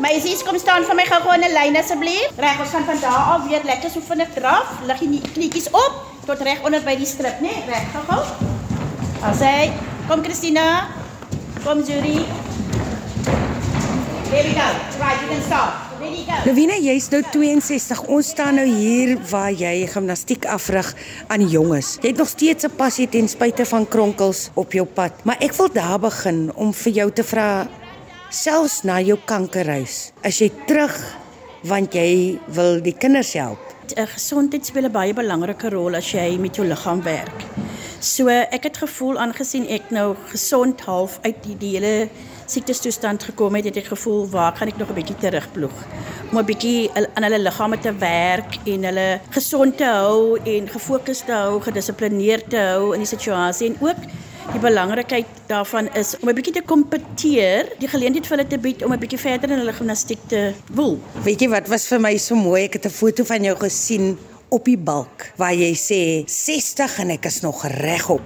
Meisies, kom staan vir my gou-gou in 'n lyn asseblief. Reg, ons gaan van daar af weer lekker so vinnig draf. Lig die knietjies op tot reg onder by die strip, né? Nee? Reg, gou-gou. Asai, kom Christina. Kom Judy. There we go. Right, you can go. Lavina, jy's nou 62. Ons staan nou hier waar jy gimnastiek afrig aan jonges. Jy het nog steeds 'n passie ten spyte van kronkels op jou pad. Maar ek wil daar begin om vir jou te vra selfs na jou kankerhuis. As jy terug want jy wil die kinders help. 'n Gesondheid speel 'n baie belangrike rol as jy met jou liggaam werk. So ek het gevoel aangesien ek nou gesond half uit die, die hele siektestoestand gekom het, het ek gevoel waar kan ek nog 'n bietjie terugploeg om 'n bietjie aan hulle liggame te werk en hulle gesond te hou en gefokus te hou, gedissiplineerd te hou in die situasie en ook die belangrikheid daarvan is om 'n bietjie te kompeteer, die geleentheid vir hulle te bied om 'n bietjie verder in hulle gimnastiek te woel. Weet jy wat was vir my so mooi? Ek het 'n foto van jou gesien op die balk waar jy sê 60 en ek is nog regop.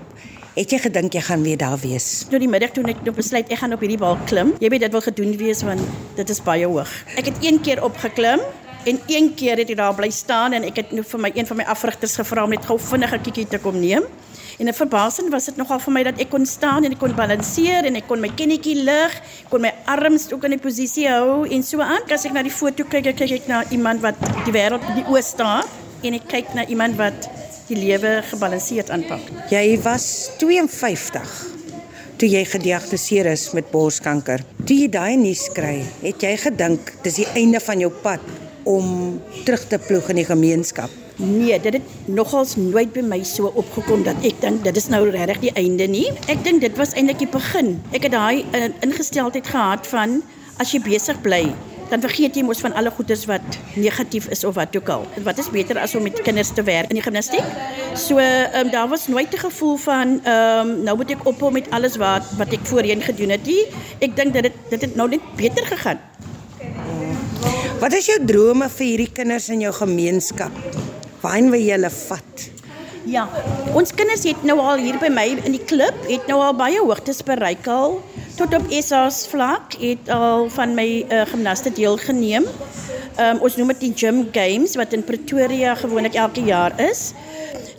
Het jy gedink jy gaan weer daar wees? Nou die middag toe ek nou besluit ek gaan op hierdie balk klim. Jy weet dit wil gedoen wees want dit is baie hoog. Ek het een keer opgeklim en een keer het ek daar bly staan en ek het nou vir my een van my afrigters gevra om net gou vinnig 'n kikkie te kom neem. En 'n verbasing was dit nogal vir my dat ek kon staan en ek kon balanseer en ek kon my kennetjie lig, kon my arms ook in 'n posisie hou en so aan. As ek na die foto kyk, kyk ek na iemand wat die wêreld in die oë staar en ek kyk na iemand wat die lewe gebalanseerd aanpak. Jy was 52 toe jy gediagnoseer is met borskanker. Toe jy daai nuus kry, het jy gedink dis die einde van jou pad om terug te ploeg in die gemeenskap? Nee, dit het nogals nooit by my so opgekom dat ek dink dit is nou regtig die einde nie. Ek dink dit was eintlik die begin. Ek het daai uh, ingesteldheid gehad van as jy besig bly, dan vergeet jy mos van alle goeders wat negatief is of wat ook al. Wat is beter as om met kinders te werk in die gimnastiek? So, ehm um, daar was nooit 'n gevoel van ehm um, nou moet ek ophou met alles wat wat ek voorheen gedoen het nie. Ek dink dat dit dit het nou net beter gegaan. Wat is jou drome vir hierdie kinders in jou gemeenskap? Waarheen wil jy hulle vat? Ja, ons kinders het nou al hier by my in die klub het nou al baie hoogtes bereik al tot op SA's vlak het al van my uh, gimnaste deelgeneem. Um, ons noem dit die Gym Games wat in Pretoria gewoonlik elke jaar is.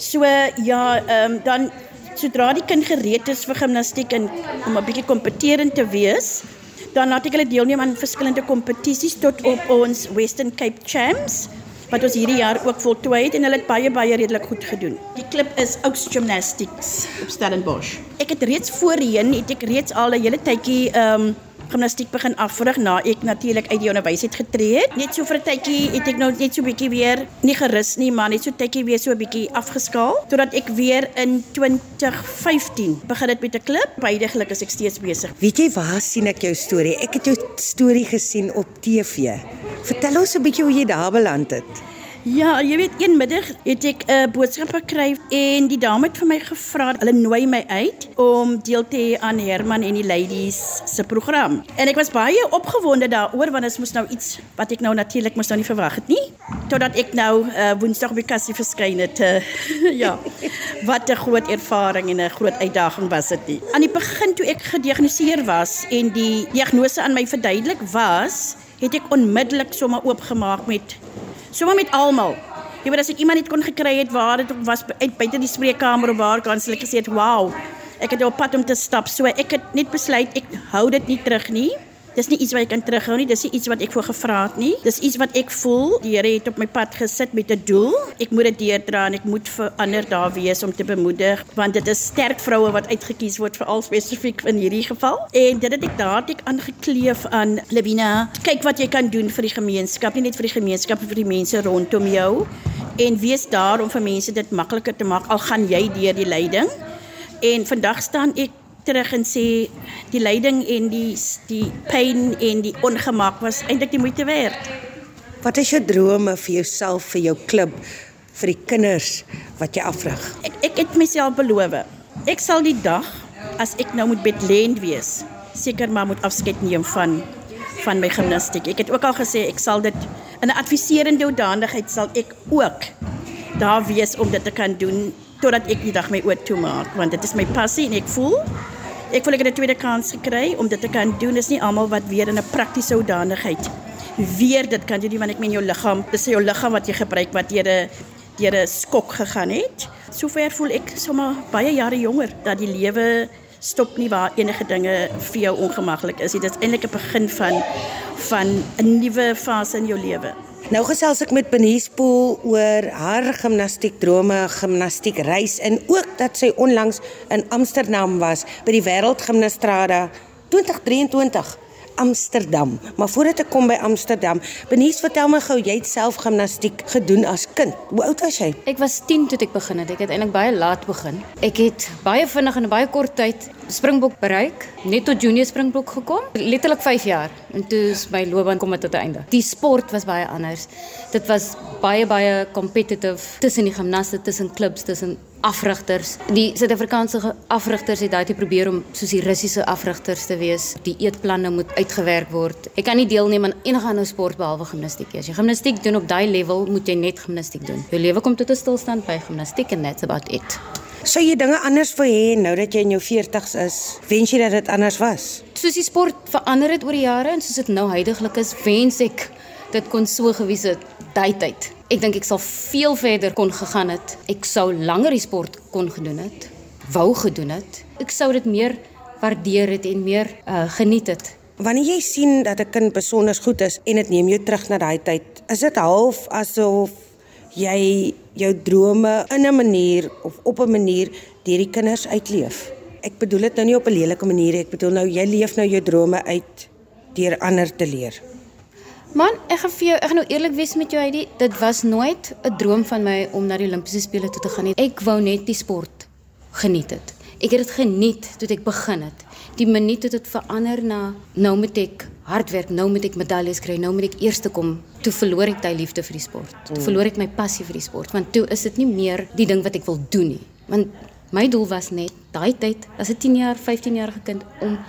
So ja, um, dan sodra die kind gereed is vir gimnastiek en om 'n bietjie kompeterend te wees, dan laat ek hulle deelneem aan verskillende kompetisies tot op ons Western Cape Champs wat ons hierdie jaar ook voltooi het en hulle het baie baie redelik goed gedoen. Die klub is Oaks Gymnastics op Stellenbosch. Ek het reeds voorheen het ek reeds al 'n hele tydjie ehm um, gimnastiek begin afrig na ek natuurlik uit die onderwysheid getree het. Net so vir 'n tydjie het ek nou net so 'n bietjie weer nie gerus nie, maar net so tydjie weer so 'n bietjie afgeskaal totdat ek weer in 2015 begin het met 'n klub. Bydiglik is ek steeds besig. Weet jy waar sien ek jou storie? Ek het jou storie gesien op TV. Vertel ons 'n bietjie hoe jy daar beland het. Ja, jy weet een middag het ek 'n boodskap gekry en die dame het vir my gevra, hulle nooi my uit om deel te hê aan Herman en die ladies se program. En ek was baie opgewonde daaroor want dit moes nou iets wat ek nou natuurlik moes nou nie verwag het nie. Totdat ek nou uh, Woensdag die kassie verskyn het. Uh, ja. Wat 'n groot ervaring en 'n groot uitdaging was dit nie. Aan die begin toe ek gediagnoseer was en die diagnose aan my verduidelik was, het ek onmiddellik sommer oopgemaak met sommer met almal. Jy weet as ek iemand net kon gekry het waar dit was uit buite die spreekkamer of waar kan hulle gesê het, "Wow, ek het op pad om te stap." So ek het net besluit ek hou dit nie terug nie. Dis nie iets wat ek kan terughou nie. Dis nie iets wat ek voor gevra het nie. Dis iets wat ek voel. Die Here het op my pad gesit met 'n doel. Ek moet dit deurdra en ek moet vir ander daar wees om te bemoedig want dit is sterk vroue wat uitget kies word vir al spesifiek in hierdie geval. En dit het ek dadelik aangekleef aan Lewina. Kyk wat jy kan doen vir die gemeenskap, nie net vir die gemeenskap, maar vir die mense rondom jou. En wees daar om vir mense dit makliker te maak al gaan jy deur die lyding. En vandag staan ek terug en sê die lyding en die die pyn en die ongemak was eintlik die moeite werd. Wat is jou drome vir jouself, vir jou klub, vir die kinders wat jy afrig? Ek ek het myself beloof. Ek sal die dag as ek nou moet bedlend wees, seker maar moet afskeid neem van van my gimnastiek. Ek het ook al gesê ek sal dit in 'n adviserende hoedanigheid sal ek ook daar wees om dit te kan doen totdat ek die dag my oop toemaak want dit is my passie en ek voel ek voel ek het 'n tweede kans gekry om dit te kan doen. Dis nie almal wat weer in 'n praktiese hoedanigheid weer dit kan jy nie want ek meen jou liggaam, dis jou liggaam wat jy gebruik wat jy 'n deur 'n skok gegaan het. Sover voel ek sommer baie jare jonger dat die lewe stop nie waar enige dinge vir jou ongemaklik is. Dit is eintlik 'n begin van van 'n nuwe fase in jou lewe. Nou gesels ek met Benice Pool oor haar gimnastiekdrome, gimnastiekreis en ook dat sy onlangs in Amsterdam was by die Wêreldgimnastrada 2023. Amsterdam. Maar voordat ek kom by Amsterdam, Benies, vertel my gou, jy het self gimnastiek gedoen as kind. Hoe oud was jy? Ek was 10 toe ek begin het. Ek het eintlik baie laat begin. Ek het baie vinnig in 'n baie kort tyd Springbok bereik, net tot junior Springbok gekom. Letterlik 5 jaar en toe is my loopbaan kom tot 'n einde. Die sport was baie anders. Dit was baie baie competitive tussen die gimnaste, tussen klubs, tussen afrigters. Die Suid-Afrikaanse afrigters het daai te probeer om soos die Russiese afrigters te wees. Die eetplanne moet uitgewerk word. Ek kan nie deelneem aan enige ander sport behalwe gimnastiek nie. As jy gimnastiek doen op daai level, moet jy net gimnastiek doen. Jou lewe kom tot 'n stilstand by gimnastiek en that's about it. Sou jy dinge anders wou hê nou dat jy in jou 40's is? Wens jy dat dit anders was? Soos die sport verander het oor die jare en soos dit nou heidaglik is, wens ek dit kon so gewees het daai tyd. Ek dink ek sal veel verder kon gegaan het. Ek sou langer die sport kon gedoen het. Wou gedoen het. Ek sou dit meer waardeer het en meer uh, geniet het. Wanneer jy sien dat 'n kind besonder goed is en dit neem jou terug na daai tyd, is dit half asof jy jou drome in 'n manier of op 'n manier deur die kinders uitleef. Ek bedoel dit nou nie op 'n lelike manier nie. Ek bedoel nou jy leef nou jou drome uit deur ander te leer. Man, ek gaan vir jou, ek gaan nou eerlik wees met jou Heidi, dit was nooit 'n droom van my om na die Olimpiese spele toe te gaan nie. Ek wou net die sport geniet het. Ek het dit geniet toe ek begin het. Die minuut het dit verander na nou moet ek hard werk, nou moet ek medaljes kry, nou moet ek eerste kom. Toe verloor ek daai liefde vir die sport. Toe verloor ek my passie vir die sport, want toe is dit nie meer die ding wat ek wil doen nie. Want my doel was net daai tyd as 'n 10 jaar, 15 jarige kind om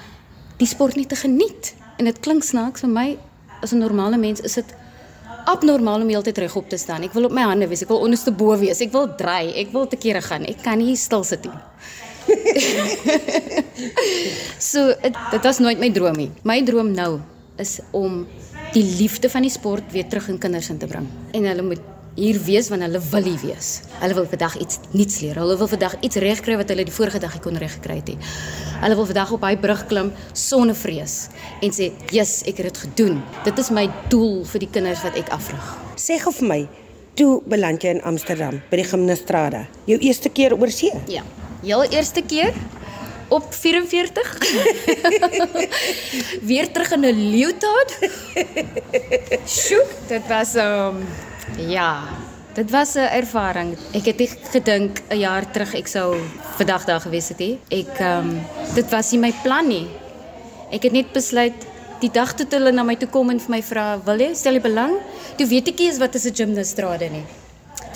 die sport net te geniet. En dit klink snaaks vir my as 'n normale mens is dit abnormaal om heeltyd regop te staan. Ek wil op my hande wees, ek wil onderste bo wees, ek wil draai, ek wil te kere gaan. Ek kan nie stil sit nie. so het, dit was nooit my droom nie. My droom nou is om die liefde van die sport weer terug in kinders in te bring. En hulle moet hier wees want hulle wil hier wees. Hulle wil vandag iets nuuts leer. Hulle wil vandag iets regkry wat hulle die vorige dag nie kon regkry het nie. Hulle wil vandag op daai brug klim sonder vrees en sê, "Yes, ek het dit gedoen." Dit is my doel vir die kinders wat ek afrig. Sê gou vir my, toe beland jy in Amsterdam by die Gimnastrada? Jou eerste keer oor see? Ja. Heel eerste keer op 44 weer terug in 'n leeutard. Sjoe, dit was um ja, dit was 'n ervaring. Ek het nie gedink 'n jaar terug ek sou vandag daar gewees het nie. Ek um dit was nie my plan nie. Ek het net besluit die dag toe hulle na my toe kom en vir my vra, "Wil jy stel jy belang?" Toe weet ek nie eens wat is 'n gimnastrade nie.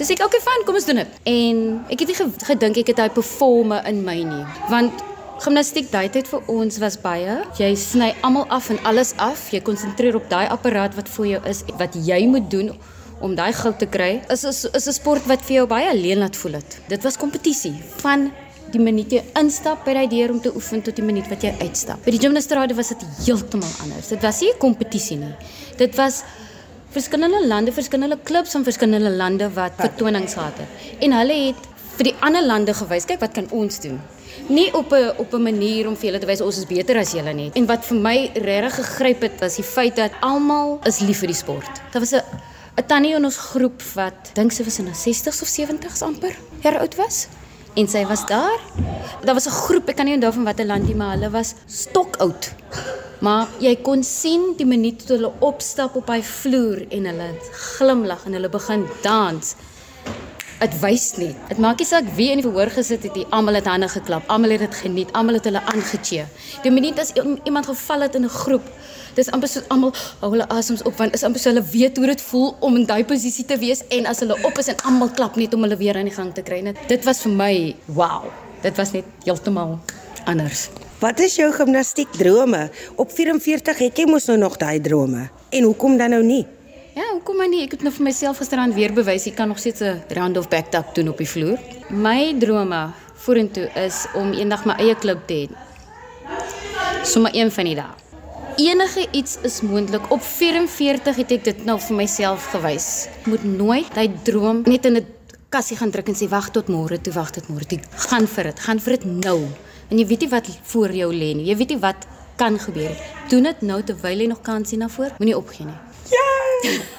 Dis ek okay fyn, kom ons doen dit. En ek het nie gedink ek het daai performe in my nie, want gimnastiek daai tyd vir ons was baie. Jy sny almal af en alles af. Jy konsentreer op daai apparaat wat voor jou is, wat jy moet doen om daai goud te kry. Is is is 'n sport wat vir jou baie alleen laat voel het. Dit was kompetisie van die minuut jy instap by daai deur om te oefen tot die minuut wat jy uitstap. By die gimnastrade was dit heeltemal anders. Dit was nie 'n kompetisie nie. Dit was verskillende lande, verskillende klubs van verskillende lande wat vertonings gehad het. En hulle het vir die ander lande gewys, kyk wat kan ons doen. Nie op 'n op 'n manier om vir hulle te wys ons is beter as julle nie. En wat vir my regtig gegryp het, was die feit dat almal is lief vir die sport. Daar was 'n 'n tannie in ons groep wat dink sy was in haar 60s of 70s amper jaar oud was. En sy was daar. Daar was 'n groep, ek kan nie onthou van watter land nie, maar hulle was stokoud. Maar jy kon sien die minuut toe hulle opstap op hy vloer en hulle glimlag en hulle begin dans. Dit wys net. Dit maak nie saak wie in die verhoor gesit het, almal het hande geklap, almal het dit geniet, almal het hulle aangechee. Die minuut as iemand geval het in 'n groep, dis amper so almal hou hulle asems op want is amper so hulle weet hoe dit voel om in daai posisie te wees en as hulle op is en almal klap net om hulle weer aan die gang te kry. Net dit was vir my, wow. Dit was net heeltemal anders. Wat is jou gimnastiekdrome? Op 44 het jy mos nou nog daai drome. En hoekom dan nou nie? Ja, hoekom maar nie? Ek het nou vir myself gisteraan weer bewys ek kan nog steeds 'n round of back tap doen op die vloer. My drome vorentoe is om eendag my eie klub te hê. Sommige een van die dae. Enige iets is moontlik. Op 44 het ek dit nou vir myself gewys. Moet nooit hy droom net in 'n kassie gaan druk en sê wag tot môre toe, wag tot môre toe. Gaan vir dit, gaan vir dit nou. En jy weet nie wat voor jou lê nie. Jy weet nie wat kan gebeur nie. Doen dit nou terwyl jy nog kans sien na voor. Moenie opgee nie. Ja!